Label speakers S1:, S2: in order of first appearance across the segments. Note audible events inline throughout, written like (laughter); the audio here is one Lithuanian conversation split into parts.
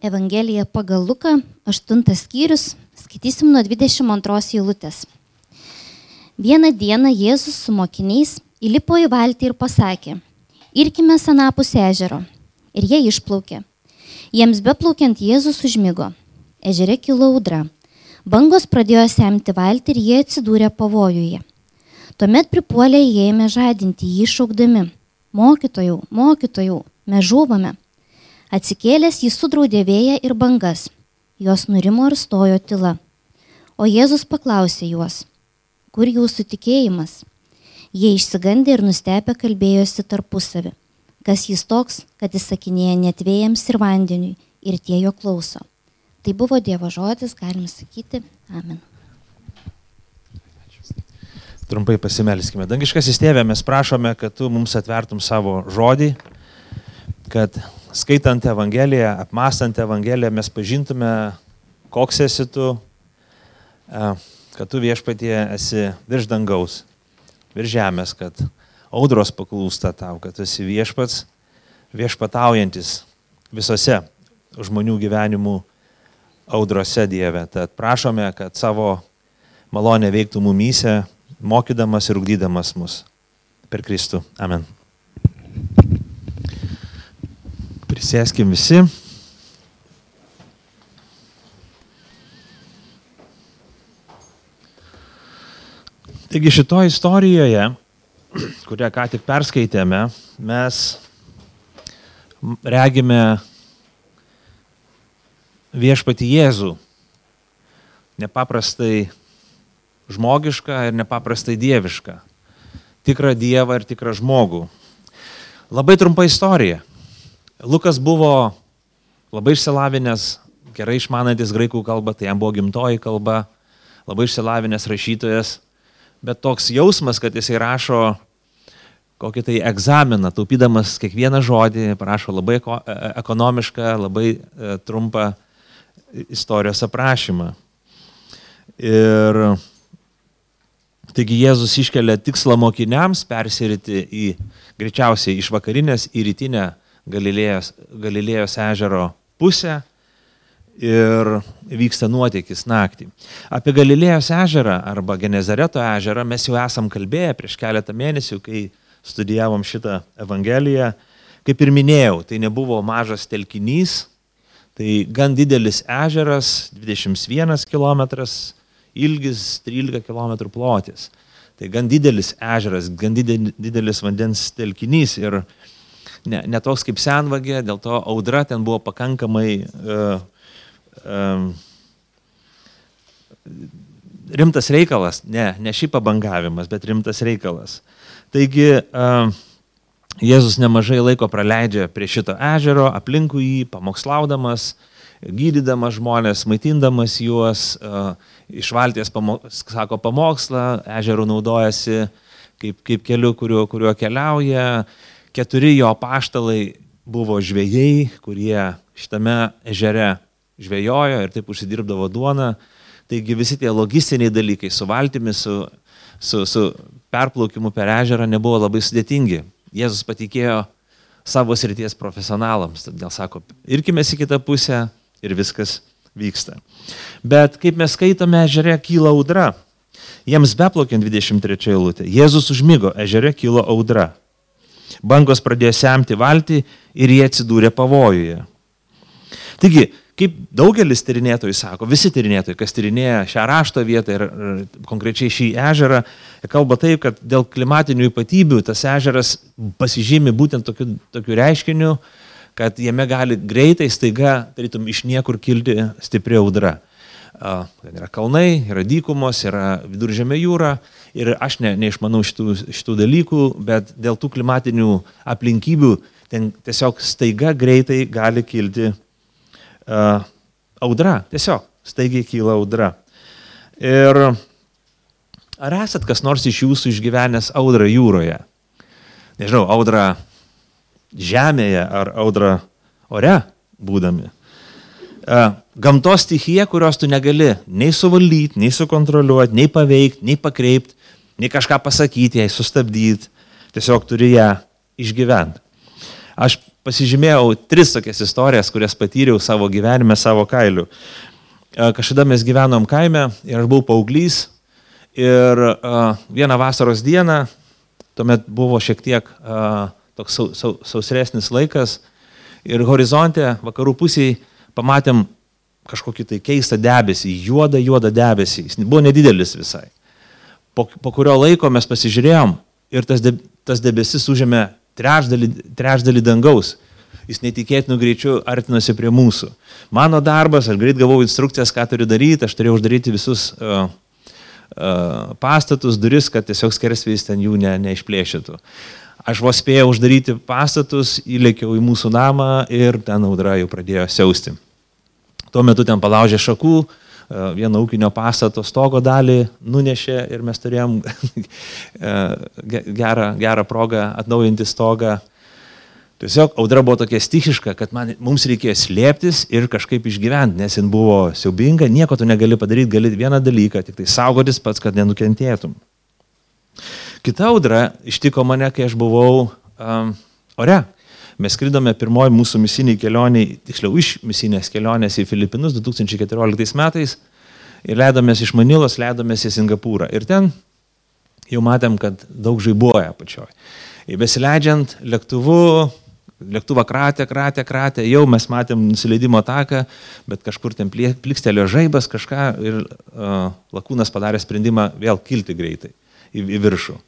S1: Evangelija pagal Luką, 8 skyrius, skaitysim nuo 22 eilutės. Vieną dieną Jėzus su mokiniais įlipo į valtį ir pasakė, irkime senapus ežero. Ir jie išplaukė. Jiems beplaukiant Jėzus užmygo. Ežere kilo audra. Bangos pradėjo semti valtį ir jie atsidūrė pavojuje. Tuomet pripuolė jie ėmė žadinti jį šaukdami. Mokytojų, mokytojų, mes žūvame. Atsikėlęs jis sudraudė vėją ir bangas. Jos nurimo ir stojo tyla. O Jėzus paklausė juos, kur jūsų tikėjimas? Jie išsigandė ir nustebę kalbėjosi tarpusavį. Kas jis toks, kad jis sakinėja net vėjams ir vandeniui ir tie jo klauso. Tai buvo Dievo žodis, galim sakyti, amen.
S2: Trumpai pasimelskime. Dangiškasis tėvė, mes prašome, kad tu mums atvertum savo žodį, kad skaitant Evangeliją, apmastant Evangeliją, mes pažintume, koks esi tu, e, kad tu viešpatie esi virš dangaus, virš žemės, kad audros paklūsta tau, kad tu esi viešpats, viešpataujantis visose žmonių gyvenimų audrose Dieve. Tad prašome, kad savo malonę veiktų mumyse, mokydamas ir ugdydamas mus. Per Kristų. Amen. Prisėskim visi. Taigi šitoje istorijoje, kurią ką tik perskaitėme, mes regime viešpati Jėzų, nepaprastai žmogišką ir nepaprastai dievišką, tikrą Dievą ir tikrą žmogų. Labai trumpa istorija. Lukas buvo labai išsilavinęs, gerai išmanantis graikų kalbą, tai jam buvo gimtoji kalba, labai išsilavinęs rašytojas, bet toks jausmas, kad jisai rašo kokį tai egzaminą, taupydamas kiekvieną žodį, parašo labai e, ekonomišką, labai e, trumpą istorijos aprašymą. Ir taigi Jėzus iškelia tikslą mokiniams persiriti į greičiausiai iš vakarinės į rytinę Galilėjos, Galilėjos ežero pusę ir vyksta nuotykis naktį. Apie Galilėjos ežerą arba Genezareto ežerą mes jau esam kalbėję prieš keletą mėnesių, kai studijavom šitą Evangeliją. Kaip ir minėjau, tai nebuvo mažas telkinys, tai gan didelis ežeras, 21 km ilgis, 13 km plotis. Tai gan didelis ežeras, gan didelis vandens telkinys ir ne, ne toks kaip senvagė, dėl to audra ten buvo pakankamai uh, um, rimtas reikalas, ne, ne šį pabangavimas, bet rimtas reikalas. Taigi uh, Jėzus nemažai laiko praleidžia prie šito ežero, aplinkui jį, pamokslaudamas, gydydamas žmonės, maitindamas juos, uh, iš valties, pamo, sako, pamokslą, ežerų naudojasi kaip, kaip keliu, kuriuo, kuriuo keliauja, keturi jo paštalai buvo žvėjai, kurie šitame ežere žvėjojo ir taip užsidirbdavo duoną. Taigi visi tie logistiniai dalykai su valtimi, su, su, su perplaukimu per ežerą nebuvo labai sudėtingi. Jėzus patikėjo savo srities profesionalams, todėl sako, irkime į kitą pusę ir viskas vyksta. Bet kaip mes skaitome, ežere kyla audra. Jiems beplaukiant 23 eilutė. Jėzus užmygo, ežere kilo audra. Bangos pradėjo semti valtį ir jie atsidūrė pavojuje. Taigi, kaip daugelis tyrinėtojų sako, visi tyrinėtojai, kas tyrinėja šią rašto vietą ir konkrečiai šį ežerą, kalba taip, kad dėl klimatinių ypatybių tas ežeras pasižymi būtent tokiu, tokiu reiškiniu, kad jame gali greitai, staiga, tarytum, iš niekur kilti stipri audra. Ten yra kalnai, yra dykumos, yra viduržėmė jūra ir aš ne, neišmanau šitų, šitų dalykų, bet dėl tų klimatinių aplinkybių ten tiesiog staiga greitai gali kilti uh, audra, tiesiog staigiai kyla audra. Ir ar esat kas nors iš jūsų išgyvenęs audrą jūroje? Nežinau, audrą žemėje ar audrą ore būdami? Gamtos stichija, kurios tu negali nei suvaldyti, nei sukontroliuoti, nei paveikti, nei pakreipti, nei kažką pasakyti, jai sustabdyti, tiesiog turi ją išgyventi. Aš pasižymėjau tris tokias istorijas, kurias patyriau savo gyvenime, savo kailiu. E, kažkada mes gyvenom kaime ir aš buvau paauglys ir uh, vieną vasaros dieną, tuomet buvo šiek tiek toks sau, sau, sausresnis laikas ir horizonte vakarų pusėje pamatėm kažkokį tai keistą debesį, juodą, juodą debesį. Jis buvo nedidelis visai. Po, po kurio laiko mes pasižiūrėjom ir tas, de, tas debesis užėmė trečdalį, trečdalį dangaus. Jis netikėtinų greičių artinosi prie mūsų. Mano darbas, aš greit gavau instrukcijas, ką turiu daryti, aš turėjau uždaryti visus uh, uh, pastatus, duris, kad tiesiog skersvės ten jų ne, neišplėšytų. Aš vos spėjau uždaryti pastatus, įlėkiau į mūsų namą ir ten audra jau pradėjo siausti. Tuo metu ten palaužė šakų, uh, vieno ūkinio pastato stogo dalį nunešė ir mes turėjom (laughs) gerą, gerą progą atnaujinti stogą. Tiesiog audra buvo tokia stichiška, kad man, mums reikėjo slėptis ir kažkaip išgyventi, nes jin buvo siaubinga, nieko tu negali padaryti, gali vieną dalyką, tik tai saugotis pats, kad nenukentėtum. Kita audra ištiko mane, kai aš buvau um, ore. Mes skridome pirmoji mūsų misiniai kelioniai, tiksliau iš misinės kelionės į Filipinus 2014 metais ir leidomės iš Manilos, leidomės į Singapūrą. Ir ten jau matėm, kad daug žaibuoja pačioj. Ir besileidžiant lėktuvu, lėktuvą kratė, kratė, kratė, jau mes matėm nusileidimo taką, bet kažkur ten plikstelio žaibas kažką ir uh, lakūnas padarė sprendimą vėl kilti greitai į, į viršų.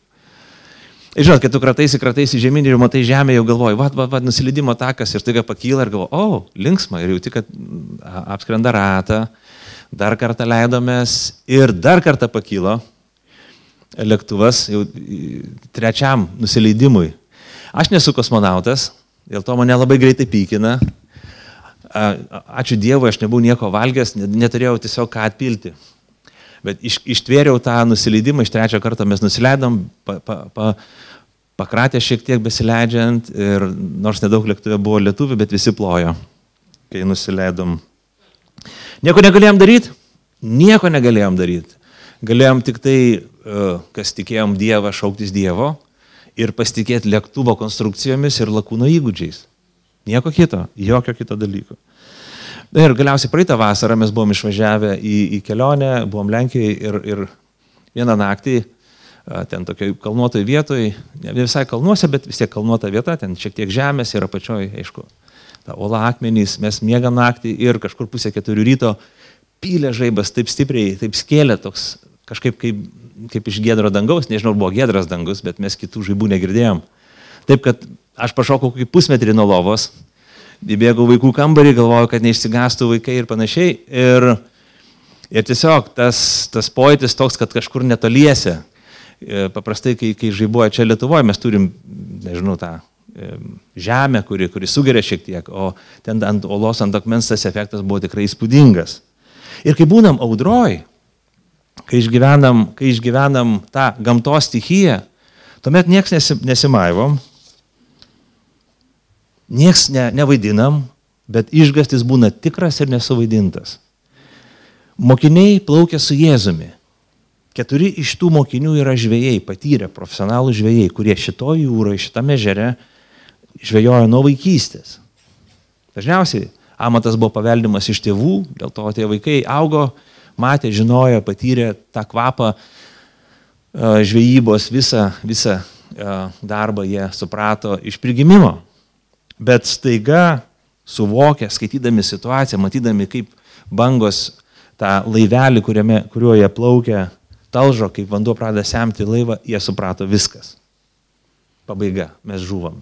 S2: Ir žinot, kai tu krataisi, krataisi žemyn ir matai žemę, jau galvoji, va, va, va, nusilidimo takas ir taiga pakyla ir galvoji, o, oh, linksma, ir jauti, kad apskrenda ratą, dar kartą leidomės ir dar kartą pakilo lėktuvas jau trečiam nusileidimui. Aš nesu kosmonautas, dėl to mane labai greitai pykina. Ačiū Dievui, aš nebuvau nieko valgęs, neturėjau tiesiog ką atpilti. Bet iš, ištvėriau tą nusileidimą, iš trečio karto mes nusileidom, pa, pa, pa, pakratė šiek tiek besileidžiant ir nors nedaug lėktuvė buvo lietuvių, bet visi plojo, kai nusileidom. Nieko negalėjom daryti? Nieko negalėjom daryti. Galėjom tik tai, e, kas tikėjom Dievą, šauktis Dievo ir pasitikėti lėktuvo konstrukcijomis ir lakūno įgūdžiais. Nieko kito, jokio kito dalyko. Ir galiausiai praeitą vasarą mes buvom išvažiavę į, į kelionę, buvom Lenkijoje ir, ir vieną naktį ten tokioj kalnuotoj vietoj, ne visai kalnuose, bet vis tiek kalnuota vieta, ten šiek tiek žemės ir apačioje, aišku, ta ola akmenys, mes miegam naktį ir kažkur pusė keturių ryto pylė žaibas taip stipriai, taip skėlė toks kažkaip kaip, kaip iš gėdro dangaus, nežinau, buvo gėdras dangus, bet mes kitų žaibų negirdėjom. Taip, kad aš pašokau kokį pusmetrį nuo lovos, įbėgau vaikų kambarį, galvojau, kad neišsigastų vaikai ir panašiai. Ir, ir tiesiog tas, tas pojūtis toks, kad kažkur netoliese. E, paprastai, kai, kai žaibuoja čia Lietuvoje, mes turim, nežinau, tą e, žemę, kuri, kuri sugeria šiek tiek, o ten ant olos, ant akmens tas efektas buvo tikrai įspūdingas. Ir kai būnam audroj, kai išgyvenam, kai išgyvenam tą gamtos stichiją, tuomet niekas nesimaivom, Niekas ne, nevaidinam, bet išgastis būna tikras ir nesuvaidintas. Mokiniai plaukia su Jėzumi. Keturi iš tų mokinių yra žvėjai, patyrę profesionalų žvėjai, kurie šitoje jūroje, šitame žere žvėjojo nuo vaikystės. Dažniausiai amatas buvo paveldimas iš tėvų, dėl to tie vaikai augo, matė, žinojo, patyrė tą kvapą žvejybos, visą, visą darbą jie suprato iš prigimimo. Bet staiga suvokę, skaitydami situaciją, matydami, kaip bangos tą laivelį, kuriame, kuriuo jie plaukia, talžo, kaip vanduo pradeda semti laivą, jie suprato viskas. Pabaiga, mes žuvom.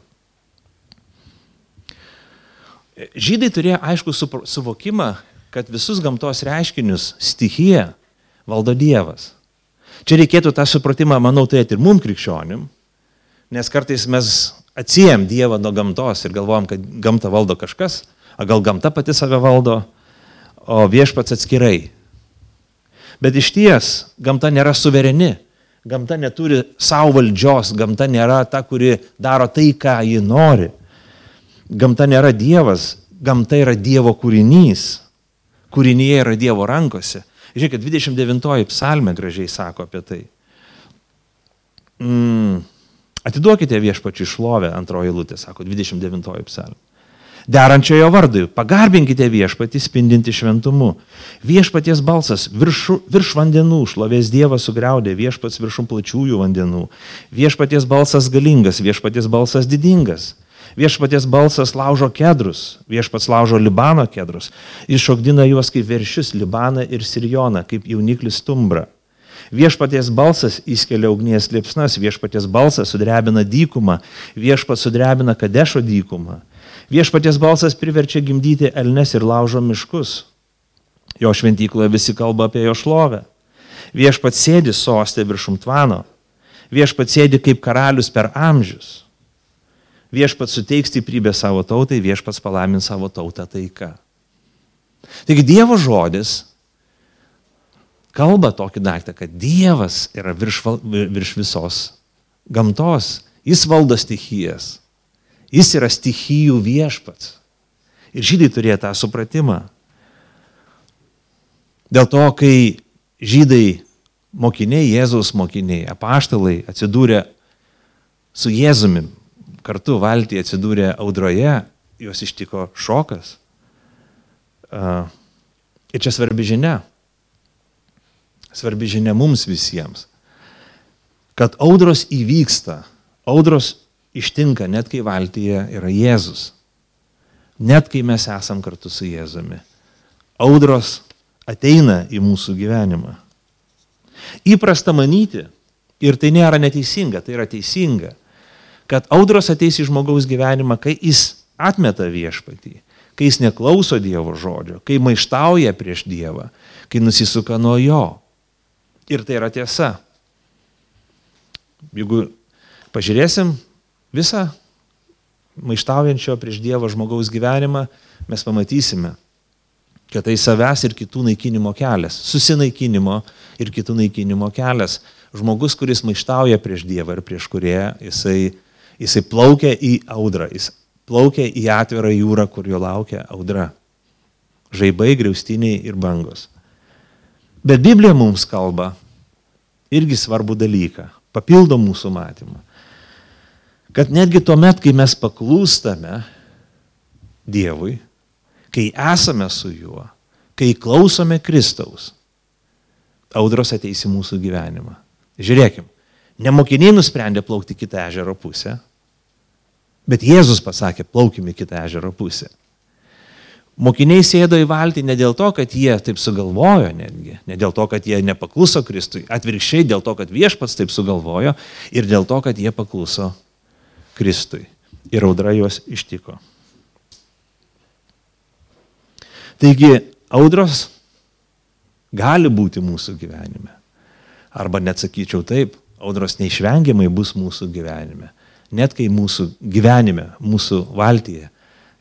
S2: Žydai turėjo aišku suvokimą, kad visus gamtos reiškinius stichija valdo Dievas. Čia reikėtų tą supratimą, manau, turėti ir mum krikščionim, nes kartais mes atsijėm Dievą nuo gamtos ir galvojam, kad gamta valdo kažkas, o gal gamta pati save valdo, o viešpats atskirai. Bet iš ties gamta nėra suvereni, gamta neturi savo valdžios, gamta nėra ta, kuri daro tai, ką ji nori. Gamta nėra Dievas, gamta yra Dievo kūrinys, kūrinyje yra Dievo rankose. Žiūrėkit, 29 psalmė gražiai sako apie tai. Mm. Atiduokite viešpačių išlovę, antroji lūtė, sako 29 psalmė. derančiojo vardui. Pagarbinkite viešpatį spindinti šventumu. Viešpaties balsas virš, virš vandenų, šlovės Dievas sugriaudė, viešpats viršum plačiųjų vandenų. Viešpaties balsas galingas, viešpaties balsas didingas. Viešpaties balsas laužo kedrus, viešpats laužo Libano kedrus, iššokdina juos kaip veršius Libaną ir Sirijoną, kaip jauniklis tumbrą. Viešpaties balsas įskelia ugnies liepsnas, viešpaties balsas sudrebina dykumą, viešpats sudrebina kadešo dykumą. Viešpaties balsas priverčia gimdyti elnes ir laužo miškus. Jo šventykloje visi kalba apie jo šlovę. Viešpats sėdi sostė viršum tvano. Viešpats sėdi kaip karalius per amžius. Viešpats suteiks stiprybę savo tautai, viešpats palamins savo tautą taika. Taigi Dievo žodis kalba tokį daiktą, kad Dievas yra virš, virš visos gamtos, jis valdo stichijas, jis yra stichijų viešpats. Ir žydai turėjo tą supratimą. Dėl to, kai žydai mokiniai, Jėzaus mokiniai, apaštalai atsidūrė su Jėzumi, kartu valtį atsidūrė audroje, juos ištiko šokas. Ir čia svarbi žinia svarbi žinia mums visiems, kad audros įvyksta, audros ištinka net kai valtyje yra Jėzus, net kai mes esam kartu su Jėzumi. Audros ateina į mūsų gyvenimą. Įprasta manyti, ir tai nėra neteisinga, tai yra teisinga, kad audros ateis į žmogaus gyvenimą, kai jis atmeta viešpatį, kai jis neklauso Dievo žodžio, kai maištauja prieš Dievą, kai nusisuka nuo jo. Ir tai yra tiesa. Jeigu pažiūrėsim visą maištaujančio prieš Dievą žmogaus gyvenimą, mes pamatysime, kad tai savęs ir kitų naikinimo kelias, susinaikinimo ir kitų naikinimo kelias. Žmogus, kuris maištauja prieš Dievą ir prieš kurį, jisai, jisai plaukia į audrą, jis plaukia į atvirą jūrą, kur jo laukia audra. Žaibai, griaustiniai ir bangos. Bet Biblija mums kalba irgi svarbų dalyką, papildo mūsų matymą. Kad netgi tuo met, kai mes paklūstame Dievui, kai esame su juo, kai klausome Kristaus, audros ateis į mūsų gyvenimą. Žiūrėkim, nemokiniai nusprendė plaukti kitą ežero pusę, bet Jėzus pasakė, plaukime kitą ežero pusę. Mokiniai sėdo į valtį ne dėl to, kad jie taip sugalvojo netgi, ne dėl to, kad jie nepakluso Kristui, atvirkščiai dėl to, kad viešpats taip sugalvojo ir dėl to, kad jie pakluso Kristui. Ir audra juos ištiko. Taigi, audros gali būti mūsų gyvenime. Arba net sakyčiau taip, audros neišvengiamai bus mūsų gyvenime. Net kai mūsų gyvenime, mūsų valtyje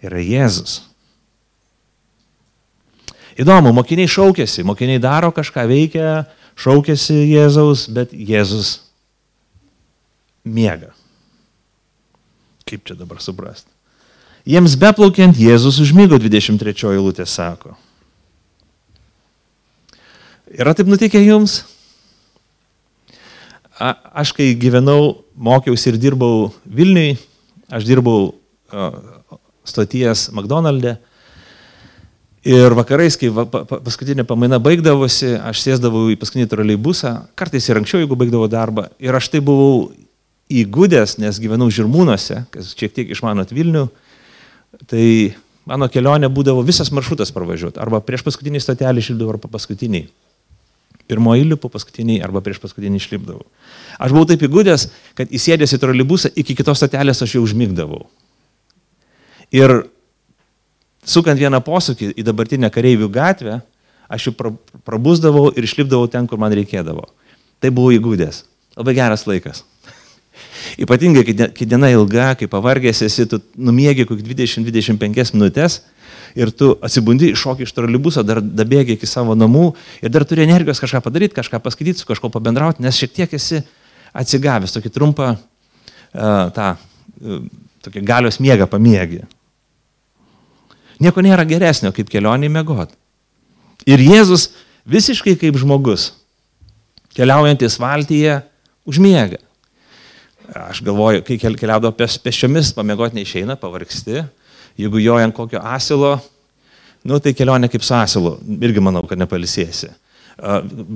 S2: yra Jėzus. Įdomu, mokiniai šaukėsi, mokiniai daro kažką, veikia, šaukėsi Jėzaus, bet Jėzus miega. Kaip čia dabar suprasti? Jiems beplaukiant Jėzus užmygo 23 eilutė sako. Yra taip nutikę jums? A, aš kai gyvenau, mokiausi ir dirbau Vilniui, aš dirbau stoties McDonald'e Ir vakarais, kai va, pa, paskutinė pamaina baigdavosi, aš sėsdavau į paskutinį troleibusą, kartais ir anksčiau, jeigu baigdavau darbą. Ir aš tai buvau įgudęs, nes gyvenau Žirmūnuose, kas šiek tiek išmanot Vilnių. Tai mano kelionė būdavo visas maršrutas pravažiuoti. Arba prieš paskutinį stotelį išlipdavau, arba paskutinį. Pirmoji lipu, paskutinį arba prieš paskutinį išlipdavau. Aš buvau taip įgudęs, kad įsėdęs į troleibusą iki kitos stotelės aš jau užmigdavau. Ir sukant vieną posūkį į dabartinę kareivių gatvę, aš jau prabusdavau ir išlipdavau ten, kur man reikėdavo. Tai buvo įgūdęs. Labai geras laikas. (laughs) Ypatingai, kai diena ilga, kai pavargęs esi, tu numiegi kokį 20-25 minutės ir tu atsibundi, iššoki iš trolibuso, dar dabėgi iki savo namų ir dar turi energijos kažką padaryti, kažką paskaityti, su kažko pabendrauti, nes šiek tiek esi atsigavęs, tokį trumpą uh, tą uh, tokį galios miegą pamiegi. Nieko nėra geresnio kaip kelionė mėgot. Ir Jėzus visiškai kaip žmogus, keliaujantis valtyje, užmiega. Aš galvoju, kai keliaudavo pešiomis, pamiegoti neišeina, pavargsti. Jeigu joji ant kokio asilo, nu tai kelionė kaip su asilu, irgi manau, kad nepalisėsi.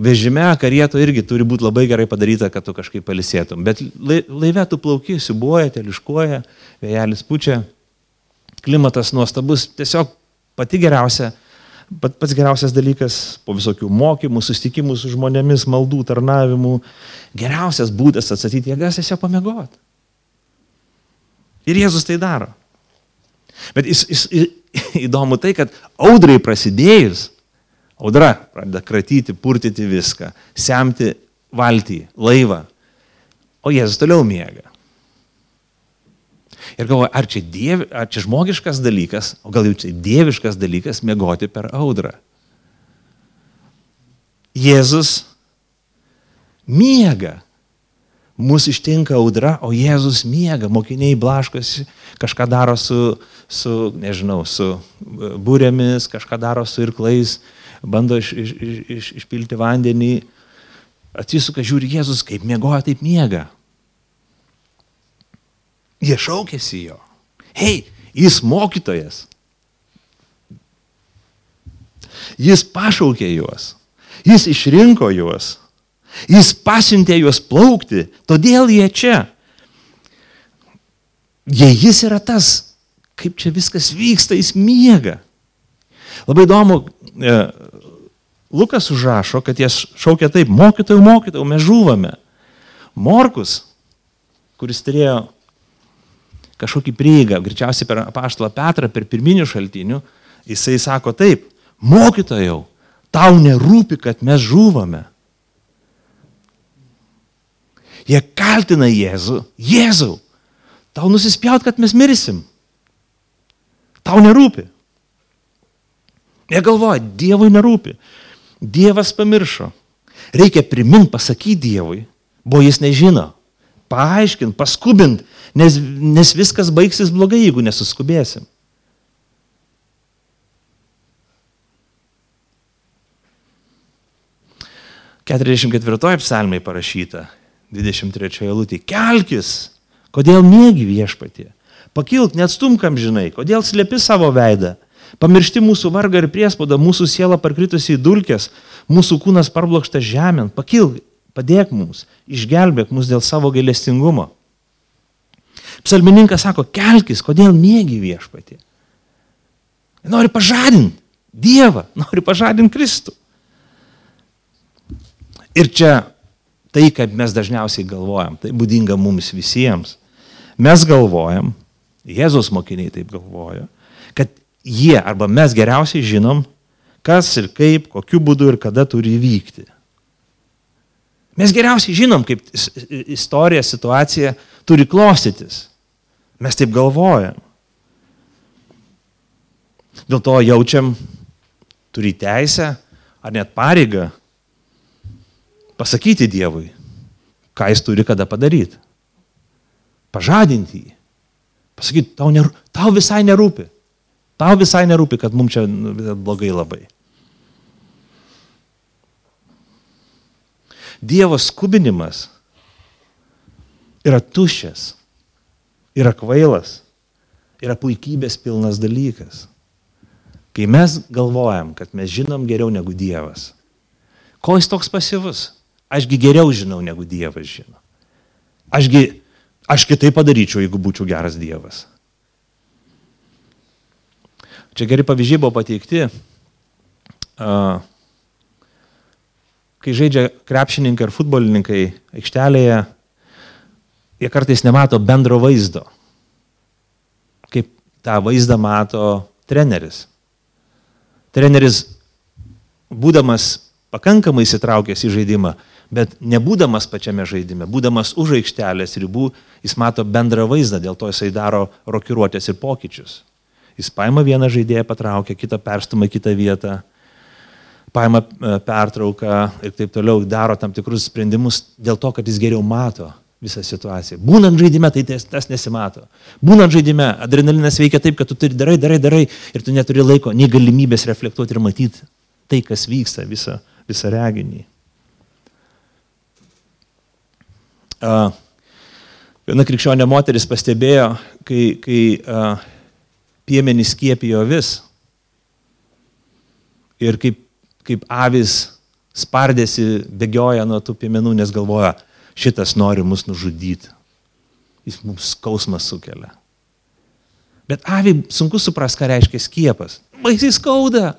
S2: Vežime, karieto irgi turi būti labai gerai padaryta, kad tu kažkaip palisėtum. Bet laive tu plauki, siubuoja, teliškuoja, vėjelis pučia, klimatas nuostabus, tiesiog pati geriausia, pats geriausias dalykas po visokių mokymų, susitikimų su žmonėmis, maldų, tarnavimų, geriausias būdas atstatyti jėgas tiesiog pamiegoti. Ir Jėzus tai daro. Bet jis, jis, (laughs) įdomu tai, kad audrai prasidėjus, audra pradeda kratyti, purtyti viską, semti valtį, laivą, o Jėzus toliau miega. Ir galvoju, ar čia, dievi, ar čia žmogiškas dalykas, o gal jau čia dieviškas dalykas miegoti per audrą. Jėzus miega. Mūsų ištinka audra, o Jėzus miega, mokiniai blaškosi, kažką daro su, su nežinau, su e, būrėmis, kažką daro su irklais, bando iš, iš, iš, išpilti vandenį, atsisuka, žiūri Jėzus, kaip mėgoja, taip miega. Jie šaukėsi jo. Hei, jis mokytojas. Jis pašaukė juos. Jis išrinko juos. Jis pasiuntė juos plaukti, todėl jie čia. Jei jis yra tas, kaip čia viskas vyksta, jis miega. Labai įdomu, e, Lukas užrašo, kad jie šaukia taip, mokytojų, mokytojų, mes žūvame. Morkus, kuris turėjo kažkokį prieigą, greičiausiai per apaštalą Petrą, per pirminių šaltinių, jisai sako taip, mokytojau, tau nerūpi, kad mes žūvame. Jie kaltina Jėzų, Jėzau, tau nusispjaut, kad mes mirsim. Tau nerūpi. Jie galvoja, Dievui nerūpi. Dievas pamiršo. Reikia primint, pasakyti Dievui, buvo jis nežino. Paaiškint, paskubint, nes, nes viskas baigsis blogai, jeigu nesuskubėsim. Keturiasdešimt ketvirtoje psalmai parašyta, 23 eilutė, kelkis, kodėl mėgi viešpatie, pakilk, neatstumkam žinai, kodėl slėpi savo veidą, pamiršti mūsų vargą ir priespaudą, mūsų siela parkritusi į dulkes, mūsų kūnas parblokštas žemėn, pakilk, padėk mums, išgelbėk mus dėl savo gailestingumo. Psalmininkas sako, kelkis, kodėl mėgi viešpatį. Nori pažadinti Dievą, (laughs) nori pažadinti Kristų. Ir čia tai, kaip mes dažniausiai galvojam, tai būdinga mums visiems. Mes galvojam, Jėzus mokiniai taip galvojo, kad jie arba mes geriausiai žinom, kas ir kaip, kokiu būdu ir kada turi įvykti. Mes geriausiai žinom, kaip istorija, situacija turi klostytis. Mes taip galvojam. Dėl to jaučiam, turi teisę ar net pareigą pasakyti Dievui, ką jis turi kada padaryti. Pažadinti jį. Pasakyti, tau, ner, tau visai nerūpi. Tau visai nerūpi, kad mums čia blogai labai. Dievo skubinimas yra tuščias, yra kvailas, yra puikybės pilnas dalykas. Kai mes galvojam, kad mes žinom geriau negu Dievas, ko jis toks pasyvus? Ašgi geriau žinau, negu Dievas žino. Ašgi, aš kitaip padaryčiau, jeigu būčiau geras Dievas. Čia geri pavyzdžiai buvo pateikti. Kai žaidžia krepšininkai ir futbolininkai aikštelėje, jie kartais nemato bendro vaizdo. Kaip tą vaizdą mato treneris. Treneris, būdamas pakankamai įsitraukęs į žaidimą, bet nebūdamas pačiame žaidime, būdamas už aikštelės ribų, jis mato bendrą vaizdą, dėl to jisai daro rokiruotės ir pokyčius. Jis paima vieną žaidėją, patraukia, kitą perstumą į kitą vietą, paima e, pertrauką ir taip toliau daro tam tikrus sprendimus dėl to, kad jis geriau mato visą situaciją. Būnant žaidime, tai tas, tas nesimato. Būnant žaidime, adrenalinas veikia taip, kad tu turi darai, darai, darai ir tu neturi laiko, nei galimybės reflektuoti ir matyti tai, kas vyksta, visą, visą reginį. Viena krikščionė moteris pastebėjo, kai, kai uh, piemenį skiepijo vis. Ir kaip, kaip avis spardėsi, bėgioja nuo tų piemenų, nes galvoja, šitas nori mus nužudyti. Jis mums skausmą sukelia. Bet aviai sunku supras, ką reiškia skiepas. Baisiai skauda.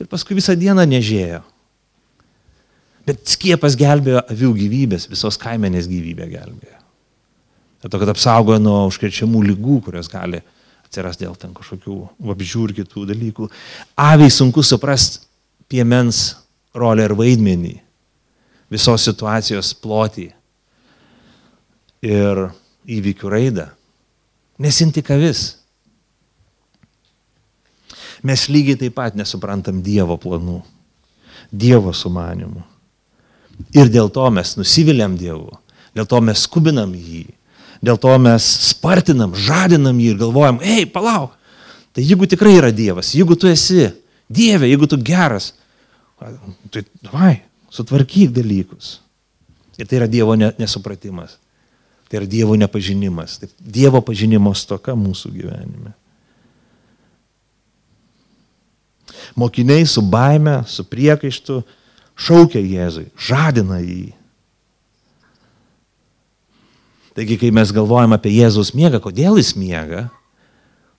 S2: Ir paskui visą dieną nežėjo. Bet skiepas gelbėjo avių gyvybės, visos kaimenės gyvybę gelbėjo. Dėl to, kad apsaugojo nuo užkrečiamų lygų, kurios gali atsiras dėl ten kažkokių vabžių ir kitų dalykų. Aviai sunku suprasti piemens rolę ir vaidmenį visos situacijos plotį ir įvykių raidą. Nes jin tik avis. Mes lygiai taip pat nesuprantam Dievo planų, Dievo sumanimų. Ir dėl to mes nusiviliam Dievu, dėl to mes skubinam jį, dėl to mes spartinam, žadinam jį ir galvojam, ei, palauk, tai jeigu tikrai yra Dievas, jeigu tu esi Dieve, jeigu tu geras, tai vai, sutvarkyk dalykus. Ir tai yra Dievo nesupratimas, tai yra Dievo nepažinimas, tai Dievo pažinimo stoka mūsų gyvenime. Mokiniai su baime, su priekaištu šaukia Jėzui, žadina jį. Taigi, kai mes galvojam apie Jėzaus miegą, kodėl jis miega,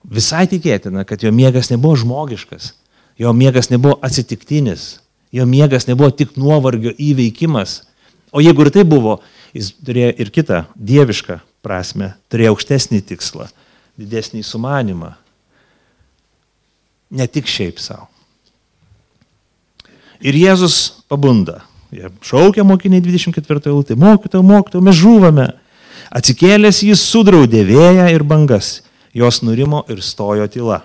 S2: visai tikėtina, kad jo miegas nebuvo žmogiškas, jo miegas nebuvo atsitiktinis, jo miegas nebuvo tik nuovargio įveikimas, o jeigu ir tai buvo, jis turėjo ir kitą dievišką prasme, turėjo aukštesnį tikslą, didesnį sumanimą, ne tik šiaip savo. Ir Jėzus pabunda. Jie šaukia mokiniai 24 eilutė, mokytojau, mokytojau, mes žūvame. Atsikėlęs jis sudraudė vėją ir bangas, jos nurimo ir stojo tyla.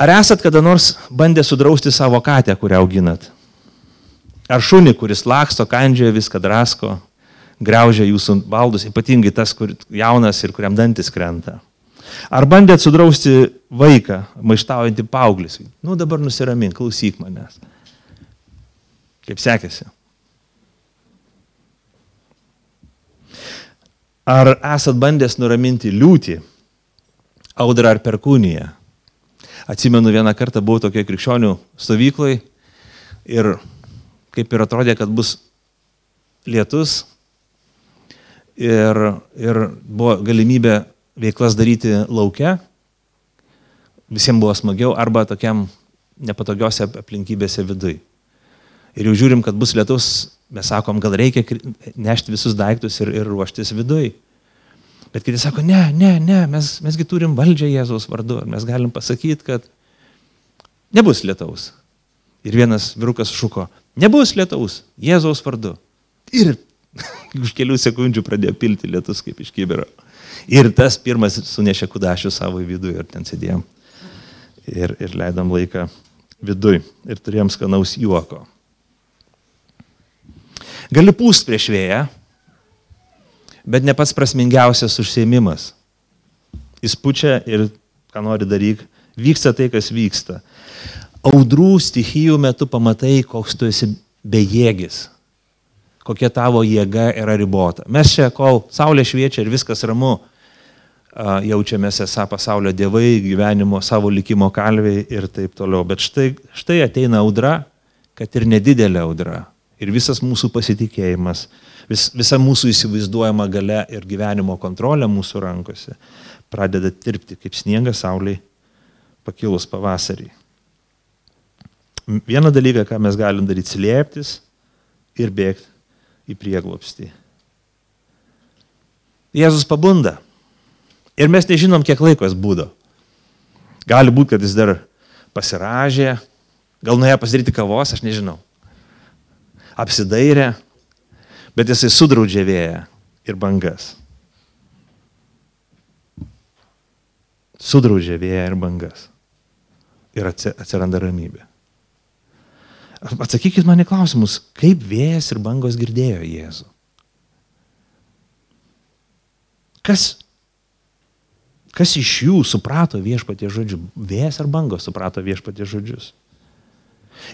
S2: Ar esat kada nors bandę sudrausti savo katę, kurią auginat? Ar šunį, kuris laksto, kandžioja, viską drasko, greužia jūsų baldus, ypatingai tas, kur jaunas ir kuriam dantis krenta? Ar bandėt sudrausti vaiką, maištaujantį paauglį? Nu dabar nusiramink, klausyk manęs. Kaip sekėsi? Ar esat bandęs nuraminti liūtį, audrą ar perkūniją? Atsimenu, vieną kartą buvau tokioje krikščionių stovykloje ir kaip ir atrodė, kad bus lietus ir, ir buvo galimybė veiklas daryti laukia, visiems buvo smagiau, arba tokiam nepatogiose aplinkybėse vidui. Ir jau žiūrim, kad bus lietus, mes sakom, gal reikia nešti visus daiktus ir, ir ruoštis vidui. Bet kiti sako, ne, ne, ne, mes, mesgi turim valdžią Jėzaus vardu. Mes galim pasakyti, kad nebus lietaus. Ir vienas virukas šuko, nebus lietaus, Jėzaus vardu. Ir (laughs) už kelių sekundžių pradėjo pilti lietus kaip iš kibiro. Ir tas pirmas sunešė kudašių savo į vidų ir ten sėdėjom. Ir, ir leidom laiką vidui. Ir turėjom skanaus juoko. Gali pūst prieš vėją, bet ne pats prasmingiausias užsiemimas. Jis pučia ir ką nori daryk, vyksta tai, kas vyksta. Audrų stichijų metu pamatai, koks tu esi bejėgis, kokia tavo jėga yra ribota. Mes čia, kol saulė šviečia ir viskas ramu, jaučiamės esą pasaulio dievai, gyvenimo savo likimo kalviai ir taip toliau. Bet štai, štai ateina audra, kad ir nedidelė audra. Ir visas mūsų pasitikėjimas, vis, visa mūsų įsivaizduojama gale ir gyvenimo kontrolė mūsų rankose pradeda tirpti kaip sniegas sauliai pakilus pavasarį. Vieną dalyką, ką mes galim daryti, slėptis ir bėgti į prieglopstį. Jėzus pabunda. Ir mes nežinom, kiek laiko jis būdo. Gali būti, kad jis dar pasiražė, gal nuėjo pasidaryti kavos, aš nežinau. Apsidairė, bet jisai sudraudžia vėją ir bangas. Sudraudžia vėją ir bangas. Ir atsiranda ramybė. Atsakykit man į klausimus, kaip vėjas ir bangos girdėjo Jėzų? Kas Kas iš jų suprato viešpatie žodžių? Vėjas ar bangos suprato viešpatie žodžius?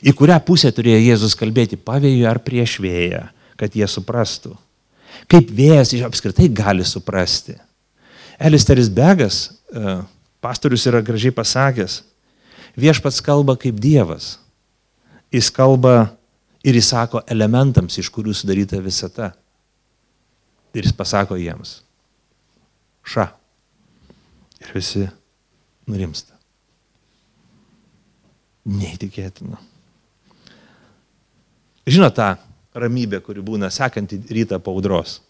S2: Į kurią pusę turėjo Jėzus kalbėti, pavėjų ar prieš vėją, kad jie suprastų? Kaip vėjas apskritai gali suprasti? Elisteris Begas, e, pastorius yra gražiai pasakęs, viešpats kalba kaip Dievas. Jis kalba ir jis sako elementams, iš kurių sudaryta visata. Ir jis pasako jiems. Ša. Ir visi nurimsta. Neįtikėtina. Žinot tą ramybę, kuri būna sekantį rytą paudros.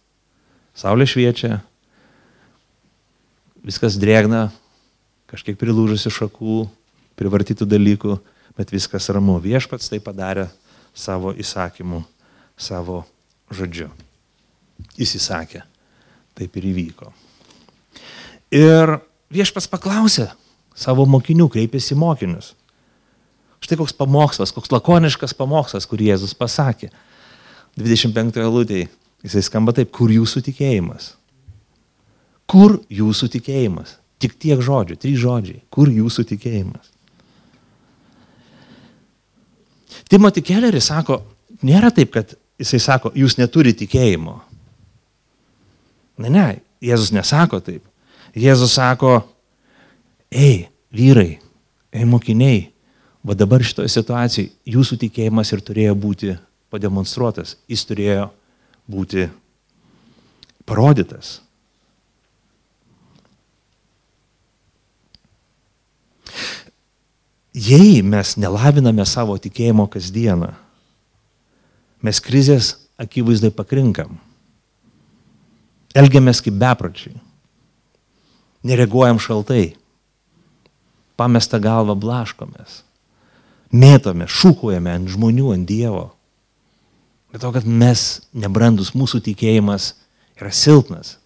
S2: Saulė šviečia, viskas drėgna, kažkiek prilūžusi šakų, privartytų dalykų, bet viskas ramu. Viešpats tai padarė savo įsakymu, savo žodžiu. Jis įsakė, taip ir įvyko. Ir viešpats paklausė savo mokinių, kreipėsi mokinius. Štai koks pamokslas, koks lakoniškas pamokslas, kurį Jėzus pasakė. 25 eilutėje jisai skamba taip, kur jūsų tikėjimas. Kur jūsų tikėjimas? Tik tiek žodžių, trys žodžiai. Kur jūsų tikėjimas? Timothy Kelleris sako, nėra taip, kad jisai sako, jūs neturite tikėjimo. Ne, ne, Jėzus nesako taip. Jėzus sako, ei, vyrai, ei, mokiniai, va dabar šitoje situacijoje jūsų tikėjimas ir turėjo būti pademonstruotas, jis turėjo būti parodytas. Jei mes nelaviname savo tikėjimo kasdieną, mes krizės akivaizdai pakrinkam, elgiamės kaip bepročiai, nereaguojam šaltai, pamestą galvą blaškomės, mėtome, šūkuojame ant žmonių, ant Dievo. Bet to, kad mes nebrandus, mūsų tikėjimas yra silpnas,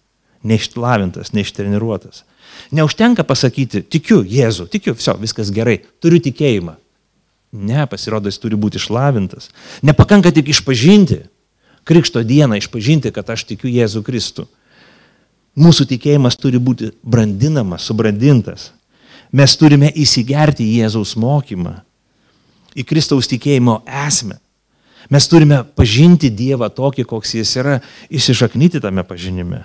S2: neištlavintas, neištreniruotas. Neužtenka pasakyti, tikiu Jėzu, tikiu, viso, viskas gerai, turiu tikėjimą. Ne, pasirodo, jis turi būti išlavintas. Nepakanka tik išpažinti, krikšto dieną išpažinti, kad aš tikiu Jėzų Kristų. Mūsų tikėjimas turi būti brandinamas, subrandintas. Mes turime įsigerti į Jėzaus mokymą, į Kristaus tikėjimo esmę. Mes turime pažinti Dievą tokį, koks jis yra, įsišaknyti tame pažinime.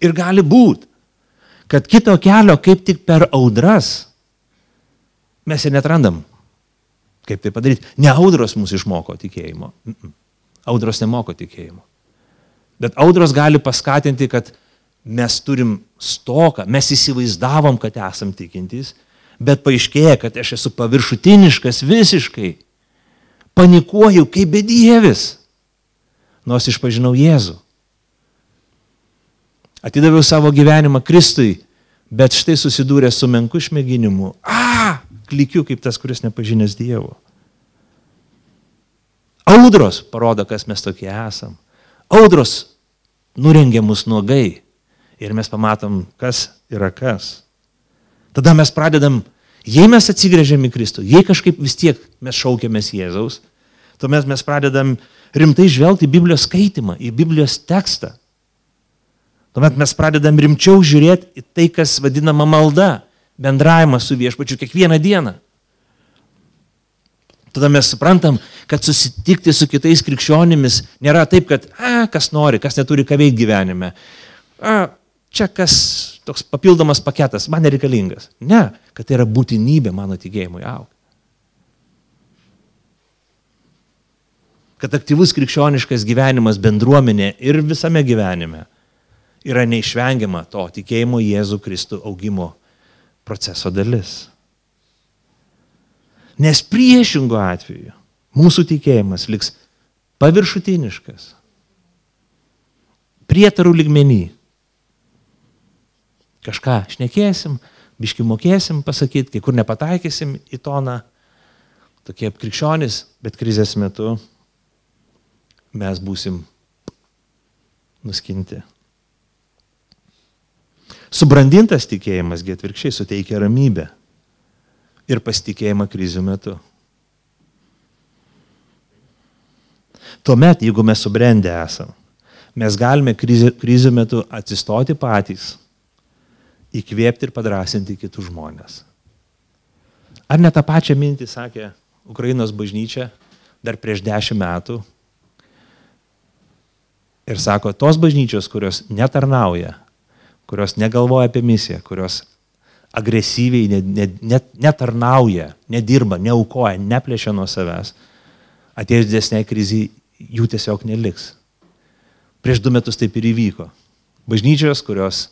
S2: Ir gali būti, kad kito kelio kaip tik per audras mes ir netrandam. Kaip tai padaryti? Ne audros mūsų išmoko tikėjimo. Audros nemoko tikėjimo. Bet audros gali paskatinti, kad mes turim stoką, mes įsivaizdavom, kad esam tikintys, bet paaiškėja, kad aš esu paviršutiniškas visiškai. Panikuoju kaip bedievis, nors išpažinau Jėzų. Atidaviau savo gyvenimą Kristui, bet štai susidūrė su menku išmėginimu. A, klikiu kaip tas, kuris nepažinęs Dievo. Audros parodo, kas mes tokie esam. Audros nurengia mus nuogai ir mes pamatom, kas yra kas. Tada mes pradedam, jei mes atsigrėžiam į Kristų, jei kažkaip vis tiek mes šaukiamės Jėzaus, tuomet mes pradedam rimtai žvelgti į Biblijos skaitimą, į Biblijos tekstą. Tuomet mes pradedam rimčiau žiūrėti į tai, kas vadinama malda, bendravimas su viešpačiu kiekvieną dieną. Tada mes suprantam, kad susitikti su kitais krikščionimis nėra taip, kad, a, kas nori, kas neturi ką veikti gyvenime. A, čia kas toks papildomas paketas, man nereikalingas. Ne, kad tai yra būtinybė mano tikėjimui aukti. Kad aktyvus krikščioniškas gyvenimas bendruomenė ir visame gyvenime yra neišvengiama to tikėjimo Jėzų Kristų augimo proceso dalis. Nes priešingų atveju mūsų tikėjimas liks paviršutiniškas, prietarų ligmenį. Kažką šnekėsim, biški mokėsim pasakyti, kai kur nepataikysim į toną, tokie krikščionys, bet krizės metu mes būsim nuskinti. Subrandintas tikėjimas, atvirkščiai, suteikia ramybę ir pasitikėjimą krizių metu. Tuomet, jeigu mes subrendę esam, mes galime krizių, krizių metu atsistoti patys, įkvėpti ir padrasinti kitus žmonės. Ar ne tą pačią mintį sakė Ukrainos bažnyčia dar prieš dešimt metų? Ir sako, tos bažnyčios, kurios netarnauja, kurios negalvoja apie misiją, kurios agresyviai net, net, net, netarnauja, nedirba, neaukoja, neplėšia nuo savęs, atėjus didesniai kriziai jų tiesiog neliks. Prieš du metus taip ir įvyko. Bažnyčios, kurios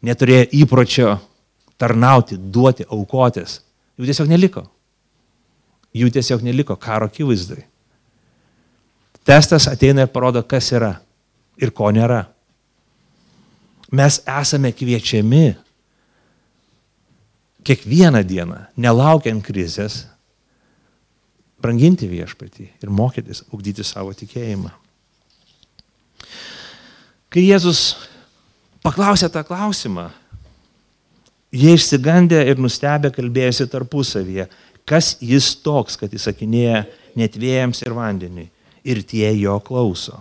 S2: neturėjo įpročio tarnauti, duoti, aukotis, jų tiesiog neliko. Jų tiesiog neliko karo akivaizdai. Testas ateina ir parodo, kas yra ir ko nėra. Mes esame kviečiami kiekvieną dieną, nelaukiant krizės, branginti viešpatį ir mokytis, ugdyti savo tikėjimą. Kai Jėzus paklausė tą klausimą, jie išsigandė ir nustebę kalbėjosi tarpusavyje, kas jis toks, kad įsakinėja net vėjams ir vandeniui, ir tie jo klauso.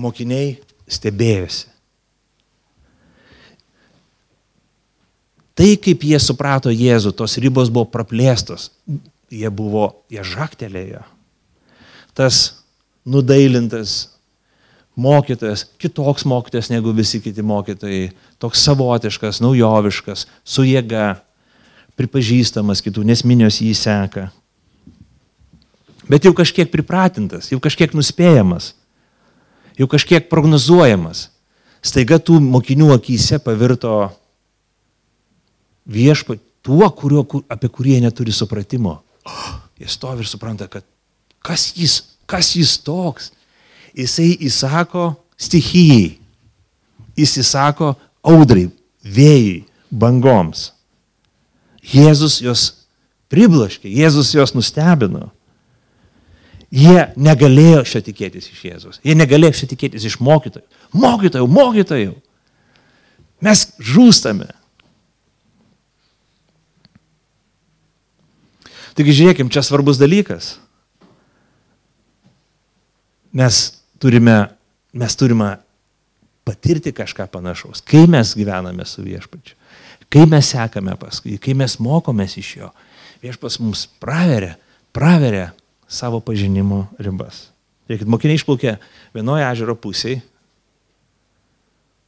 S2: Mokiniai stebėjosi. Tai, kaip jie suprato Jėzų, tos ribos buvo praplėstos, jie buvo, jie žaktelėjo. Tas nudailintas mokytojas, kitoks mokytojas negu visi kiti mokytojai, toks savotiškas, naujoviškas, su jėga, pripažįstamas kitų, nes minios jį seka. Bet jau kažkiek pripratintas, jau kažkiek nuspėjamas, jau kažkiek prognozuojamas. Staiga tų mokinių akise pavirto viešpat tuo, kurio, apie kurį jie neturi supratimo. Oh, (gasps) jie stovi ir supranta, kad kas jis, kas jis toks. Jisai įsako stichijai. Jis įsako audrai, vėjai, bangoms. Jėzus jos priblaškė, Jėzus jos nustebino. Jie negalėjo šio tikėtis iš Jėzus. Jie negalėjo šio tikėtis iš mokytojų. Mokytojų, mokytojų. Mes žūstame. Taigi žiūrėkim, čia svarbus dalykas. Mes turime, mes turime patirti kažką panašaus, kai mes gyvename su viešpačiu, kai mes sekame paskui, kai mes mokomės iš jo. Viešpas mums praveria, praveria savo pažinimo ribas. Žiūrėkit, mokiniai išplaukė vienoje ežero pusėje,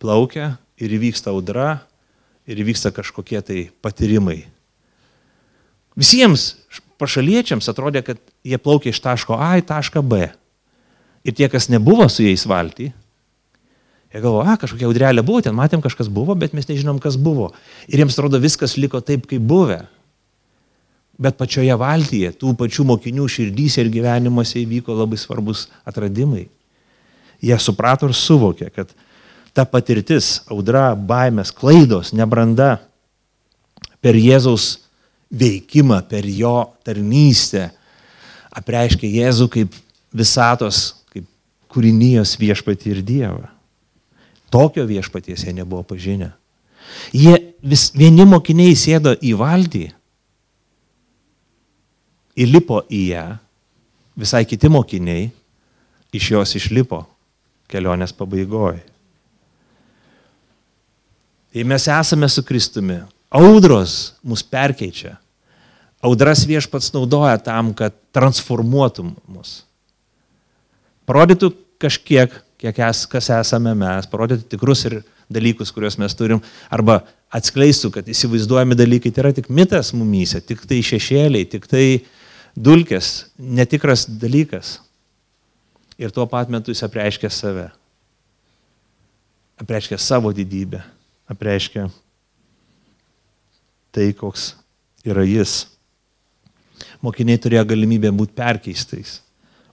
S2: plaukia ir įvyksta audra, ir įvyksta kažkokie tai patyrimai. Visiems pašaliečiams atrodė, kad jie plaukia iš taško A į tašką B. Ir tie, kas nebuvo su jais valty, jie galvo, a, kažkokia audrelė buvo, ten matėm kažkas buvo, bet mes nežinom, kas buvo. Ir jiems atrodo, viskas liko taip, kaip buvę. Bet pačioje valtyje, tų pačių mokinių širdys ir gyvenimuose įvyko labai svarbus atradimai. Jie suprato ir suvokė, kad ta patirtis, audra, baimės, klaidos, nebranda per Jėzaus veikimą, per jo tarnystę apreiškia Jėzų kaip visatos, kaip kūrinijos viešpatį ir Dievą. Tokio viešpaties jie nebuvo pažinę. Jie vis, vieni mokiniai sėdo į valdį, įlipo į ją, visai kiti mokiniai iš jos išlipo kelionės pabaigoje. Tai mes esame su Kristumi. Audros mus perkeičia. Audras viešpats naudoja tam, kad transformuotų mus. Parodytų kažkiek, kiek es, kas esame mes, parodytų tikrus ir dalykus, kuriuos mes turim, arba atskleistų, kad įsivaizduojami dalykai tai yra tik mitas mumyse, tik tai šešėliai, tik tai dulkės, netikras dalykas. Ir tuo pat metu jis apreiškia save. Apreiškia savo didybę. Apreiškia tai, koks yra jis mokiniai turėjo galimybę būti perkeistais,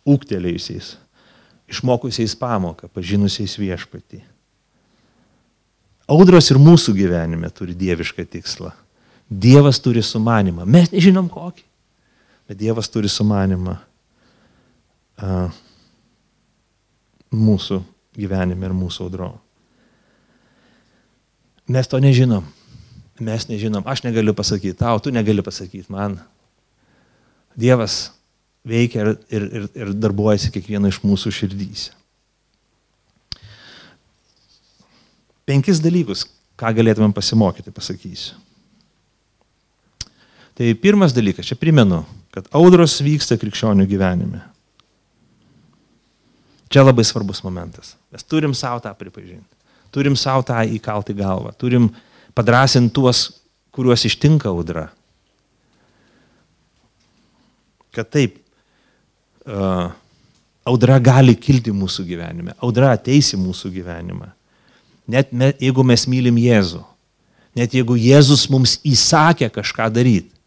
S2: ūktelėjusiais, išmokusiais pamoką, pažinusiais viešpatį. Audros ir mūsų gyvenime turi dievišką tikslą. Dievas turi sumanimą. Mes nežinom kokį, bet Dievas turi sumanimą a, mūsų gyvenime ir mūsų audro. Mes to nežinom. Mes nežinom. Aš negaliu pasakyti tau, tu negali pasakyti man. Dievas veikia ir, ir, ir, ir darbuojasi kiekvieno iš mūsų širdyse. Penkis dalykus, ką galėtumėm pasimokyti, pasakysiu. Tai pirmas dalykas, čia primenu, kad audros vyksta krikščionių gyvenime. Čia labai svarbus momentas. Mes turim savo tą pripažinti. Turim savo tą įkalti galvą. Turim padrasinti tuos, kuriuos ištinka audra. Kad taip, uh, audra gali kilti mūsų gyvenime. Audra ateis į mūsų gyvenimą. Net me, jeigu mes mylim Jėzų. Net jeigu Jėzus mums įsakė kažką daryti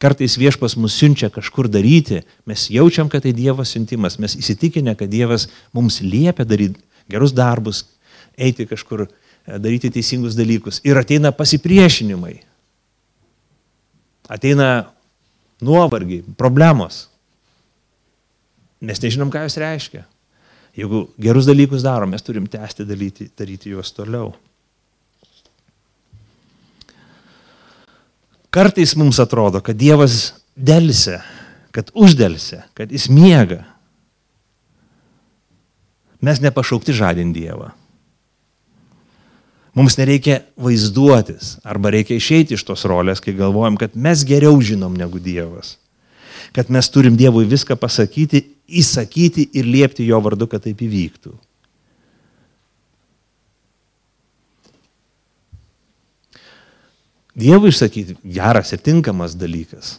S2: kartais viešpas mus siunčia kažkur daryti, mes jaučiam, kad tai Dievo siuntimas, mes įsitikinę, kad Dievas mums liepia daryti gerus darbus, eiti kažkur, e, daryti teisingus dalykus. Ir ateina pasipriešinimai. Ateina nuovargiai, problemos. Mes nežinom, ką jos reiškia. Jeigu gerus dalykus darom, mes turim tęsti daryti, daryti juos toliau. Kartais mums atrodo, kad Dievas dėlse, kad uždėlse, kad jis miega. Mes nepašaukti žadinti Dievą. Mums nereikia vaizduotis arba reikia išeiti iš tos rolės, kai galvojam, kad mes geriau žinom negu Dievas. Kad mes turim Dievui viską pasakyti, įsakyti ir liepti jo vardu, kad taip įvyktų. Dievui išsakyti geras ir tinkamas dalykas,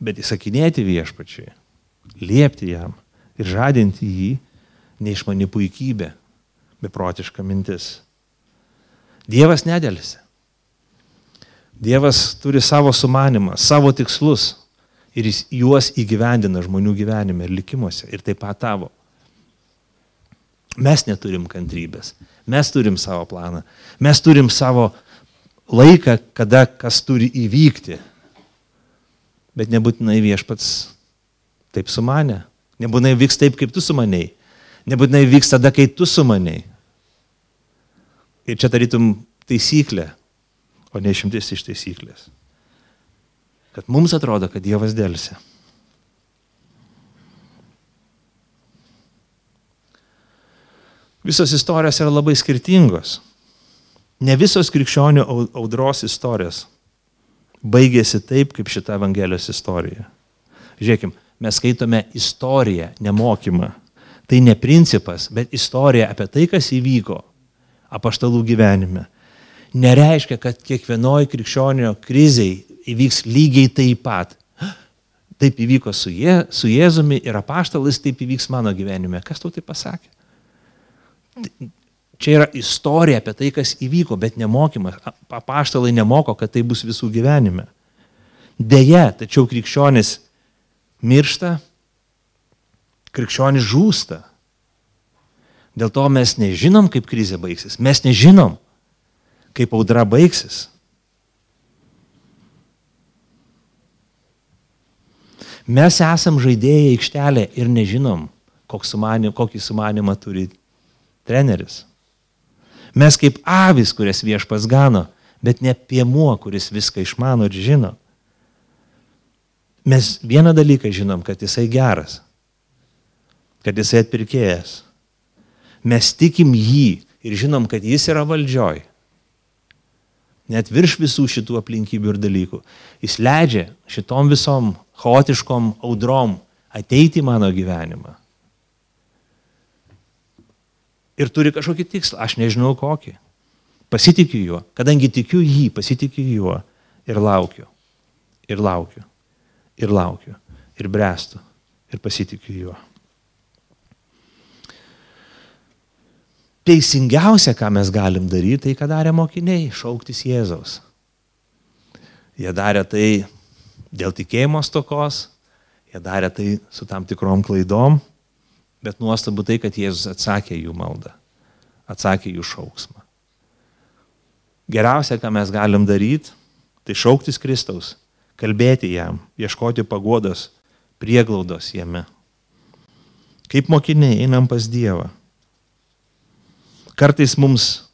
S2: bet įsakinėti viešpačiai, liepti jam ir žadinti jį neišmani puikybė, beprotiška mintis. Dievas nedėlisi. Dievas turi savo sumanimą, savo tikslus ir jis juos įgyvendina žmonių gyvenime ir likimuose ir taip pat tavo. Mes neturim kantrybės, mes turim savo planą, mes turim savo laiką, kada kas turi įvykti. Bet nebūtinai viešpats taip sumanė. Nebūtinai vyks taip, kaip tu sumanėjai. Nebūtinai vyks tada, kai tu sumanėjai. Ir čia tarytum taisyklė, o ne išimtis iš taisyklės. Kad mums atrodo, kad Dievas dėlsi. Visos istorijos yra labai skirtingos. Ne visos krikščionių audros istorijos baigėsi taip, kaip šita Evangelijos istorija. Žiūrėkim, mes skaitome istoriją, nemokymą. Tai ne principas, bet istorija apie tai, kas įvyko apaštalų gyvenime. Nereiškia, kad kiekvienoje krikščionio kriziai įvyks lygiai taip pat. Taip įvyko su, Je, su Jėzumi ir apaštalais, taip įvyks mano gyvenime. Kas tau tai pasakė? Čia yra istorija apie tai, kas įvyko, bet nemokymas. Papaštalai nemoko, kad tai bus visų gyvenime. Deja, tačiau krikščionis miršta, krikščionis žūsta. Dėl to mes nežinom, kaip krizė baigsis. Mes nežinom, kaip audra baigsis. Mes esam žaidėjai aikštelė ir nežinom, sumanim, kokį sumanimą turi treneris. Mes kaip avis, kurias viešpas gano, bet ne piemuo, kuris viską išmano ir žino. Mes vieną dalyką žinom, kad jisai geras, kad jisai atpirkėjas. Mes tikim jį ir žinom, kad jis yra valdžioj. Net virš visų šitų aplinkybių ir dalykų. Jis leidžia šitom visom chaotiškom audrom ateiti į mano gyvenimą ir turi kažkokį tikslą, aš nežinau kokį. Pasitikiu juo, kadangi tikiu jį, pasitikiu juo ir laukiu, ir laukiu, ir laukiu, ir brestu, ir pasitikiu juo. Teisingiausia, ką mes galim daryti, tai ką darė mokiniai - šauktis Jėzaus. Jie darė tai dėl tikėjimo stokos, jie darė tai su tam tikrom klaidom, Bet nuostabu tai, kad Jėzus atsakė jų maldą, atsakė jų šauksmą. Geriausia, ką mes galim daryti, tai šauktis Kristaus, kalbėti jam, ieškoti pagodos, prieglaudos jame. Kaip mokiniai einam pas Dievą. Kartais mums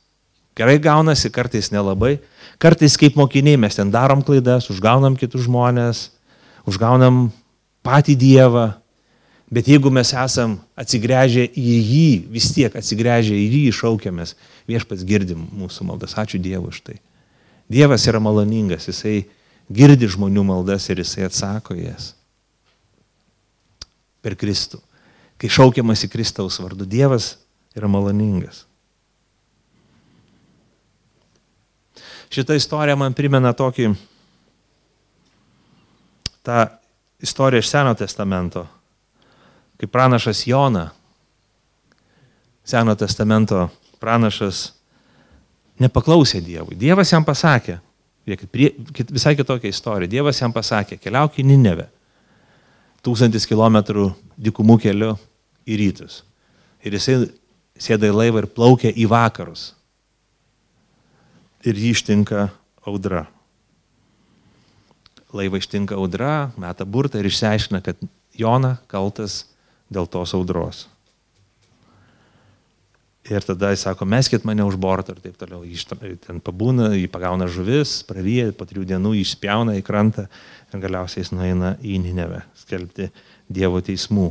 S2: gerai gaunasi, kartais nelabai. Kartais kaip mokiniai mes ten darom klaidas, užgaunam kitus žmonės, užgaunam patį Dievą, Bet jeigu mes esam atsigręžę į jį, vis tiek atsigręžę į jį šaukiamės, viešpats girdim mūsų maldas. Ačiū Dievui už tai. Dievas yra maloningas, jisai girdi žmonių maldas ir jisai atsako jas. Per Kristų. Kai šaukiamas į Kristaus vardu, Dievas yra maloningas. Šitą istoriją man primena tokį, tą istoriją iš Seno testamento, kai pranašas Jona, Seno testamento pranašas, nepaklausė Dievui. Dievas jam pasakė, visai kitokia istorija, Dievas jam pasakė, keliauk į Ninevę, tūkstantis kilometrų dikumų keliu į rytus. Ir jisai sėda į laivą ir plaukia į vakarus. Ir jį ištinka audra. Laivą ištinka audra, meta burtą ir išsiaiškina, kad Jona kaltas dėl tos audros. Ir tada jis sako, meskit mane už bortą ir taip toliau. Jis ten pabūna, jį pagauna žuvis, praryja, po trijų dienų jį išspjauna į krantą ir galiausiai jis nueina į Ninevę skelbti Dievo teismų.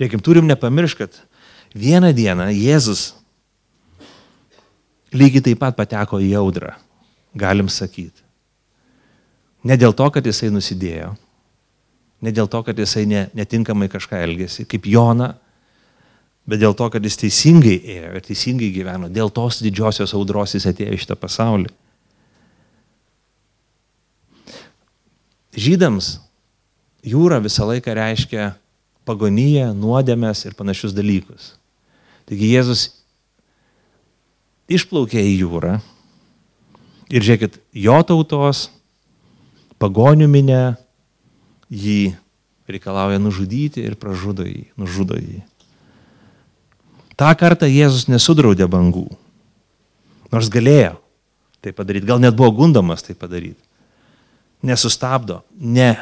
S2: Reikim, turim nepamiršti, kad vieną dieną Jėzus lygiai taip pat pateko į audrą, galim sakyti. Ne dėl to, kad jisai nusidėjo, ne dėl to, kad jisai ne, netinkamai kažką elgėsi, kaip Jona, bet dėl to, kad jis teisingai ėjo ir teisingai gyveno. Dėl tos didžiosios audros jis atėjo į šitą pasaulį. Žydams jūra visą laiką reiškia pagoniją, nuodėmės ir panašius dalykus. Taigi Jėzus išplaukė į jūrą ir žiūrėkit, jo tautos pagonių minė jį reikalauja nužudyti ir pražudo jį, nužudo jį. Ta kartą Jėzus nesudraudė bangų, nors galėjo tai padaryti, gal net buvo gundomas tai padaryti. Nesustabdo, ne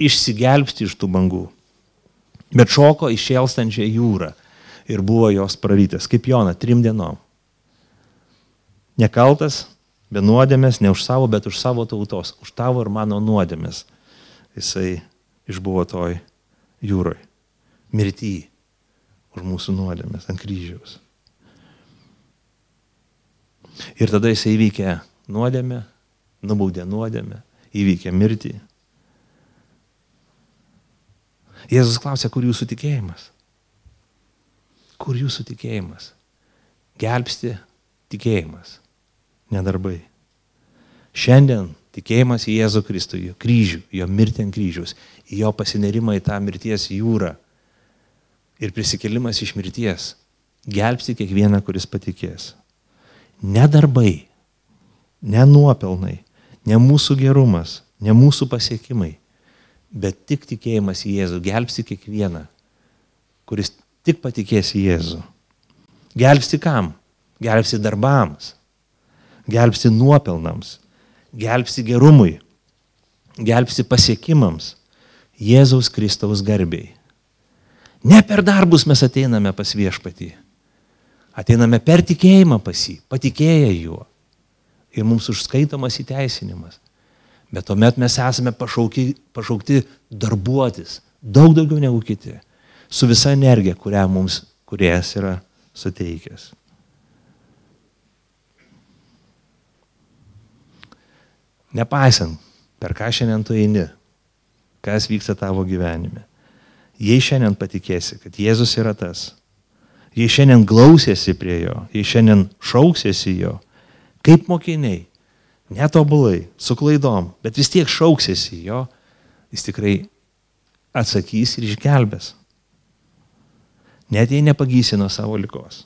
S2: išsigelbsti iš tų bangų, bet šoko išėlstančią jūrą ir buvo jos prarytas, kaip Jona, trim dienom. Nekaltas, be nuodėmės, ne už savo, bet už savo tautos, už tavo ir mano nuodėmės. Jisai išbuvo toj jūroj, mirtyje už mūsų nuodėmės ant kryžiaus. Ir tada jisai įveikė nuodėmę, nubaudė nuodėmę, įveikė mirtį. Jėzus klausė, kur jūsų tikėjimas? Kur jūsų tikėjimas? Gelbsti tikėjimas, nedarbai. Šiandien tikėjimas į Jėzų Kristų, jo kryžių, jo mirtį ant kryžiaus, jo pasinerimą į tą mirties jūrą ir prisikelimas iš mirties gelbsti kiekvieną, kuris patikės. Ne darbai, ne nuopelnai, ne mūsų gerumas, ne mūsų pasiekimai, bet tik tikėjimas į Jėzų gelbsti kiekvieną, kuris tik patikės į Jėzų. Gelbsti kam? Gelbsti darbams, gelbsti nuopelnams, gelbsti gerumui, gelbsti pasiekimams, Jėzaus Kristaus garbiai. Ne per darbus mes ateiname pas viešpatį. Ateiname per tikėjimą pas jį, patikėję juo. Ir mums užskaitomas įteisinimas. Bet tuomet mes esame pašaukti, pašaukti darbuotis daug daugiau negu kiti. Su visa energija, kurią mums kuriejas yra suteikęs. Nepaisant, per ką šiandien tu eini, kas vyksta tavo gyvenime. Jei šiandien patikėsi, kad Jėzus yra tas, jei šiandien glausėsi prie jo, jei šiandien šauksėsi jo, kaip mokiniai, netobulai, su klaidom, bet vis tiek šauksėsi jo, jis tikrai atsakys ir išgelbės. Net jei nepagysi nuo savo likos.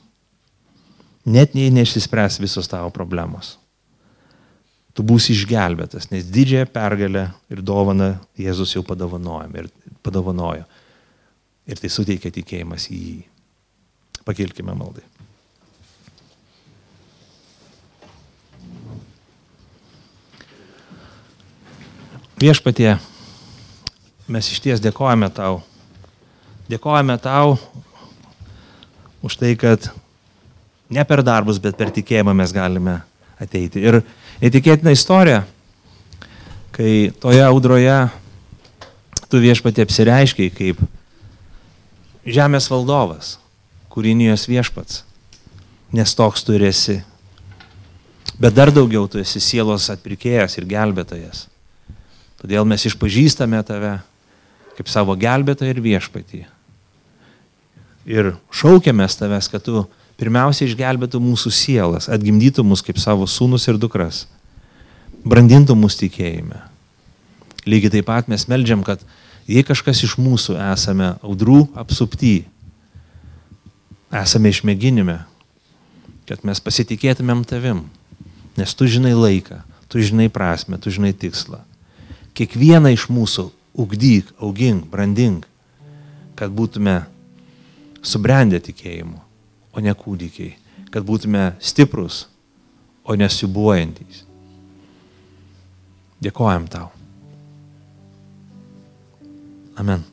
S2: Net jei neišsispręs visos tavo problemos. Tu būsi išgelbėtas, nes didžiąją pergalę ir dovaną Jėzus jau padovanojo. Ir tai suteikia tikėjimas į jį. Pakilkime maldai. Viešpatie, mes iš ties dėkojame tau. Dėkojame tau už tai, kad ne per darbus, bet per tikėjimą mes galime ateiti. Ir netikėtina istorija, kai toje audroje tu viešpatė apsireiškiai kaip žemės valdovas, kūrinijos viešpats, nes toks tu esi. Bet dar daugiau tu esi sielos atpirkėjas ir gelbėtojas. Todėl mes išpažįstame tave kaip savo gelbėtoją ir viešpatį. Ir šaukiamės tavęs, kad tu pirmiausia išgelbėtų mūsų sielas, atgimdytų mus kaip savo sūnus ir dukras, brandintų mus tikėjime. Lygiai taip pat mes melžiam, kad jei kažkas iš mūsų esame audrų apsupty, esame išmėginime, kad mes pasitikėtumėm tavim, nes tu žinai laiką, tu žinai prasme, tu žinai tikslą. Kiekvieną iš mūsų ugdyk, augink, brandink, kad būtume subrendę tikėjimu, o ne kūdikiai, kad būtume stiprus, o nesibuojantys. Dėkojam tau. Amen.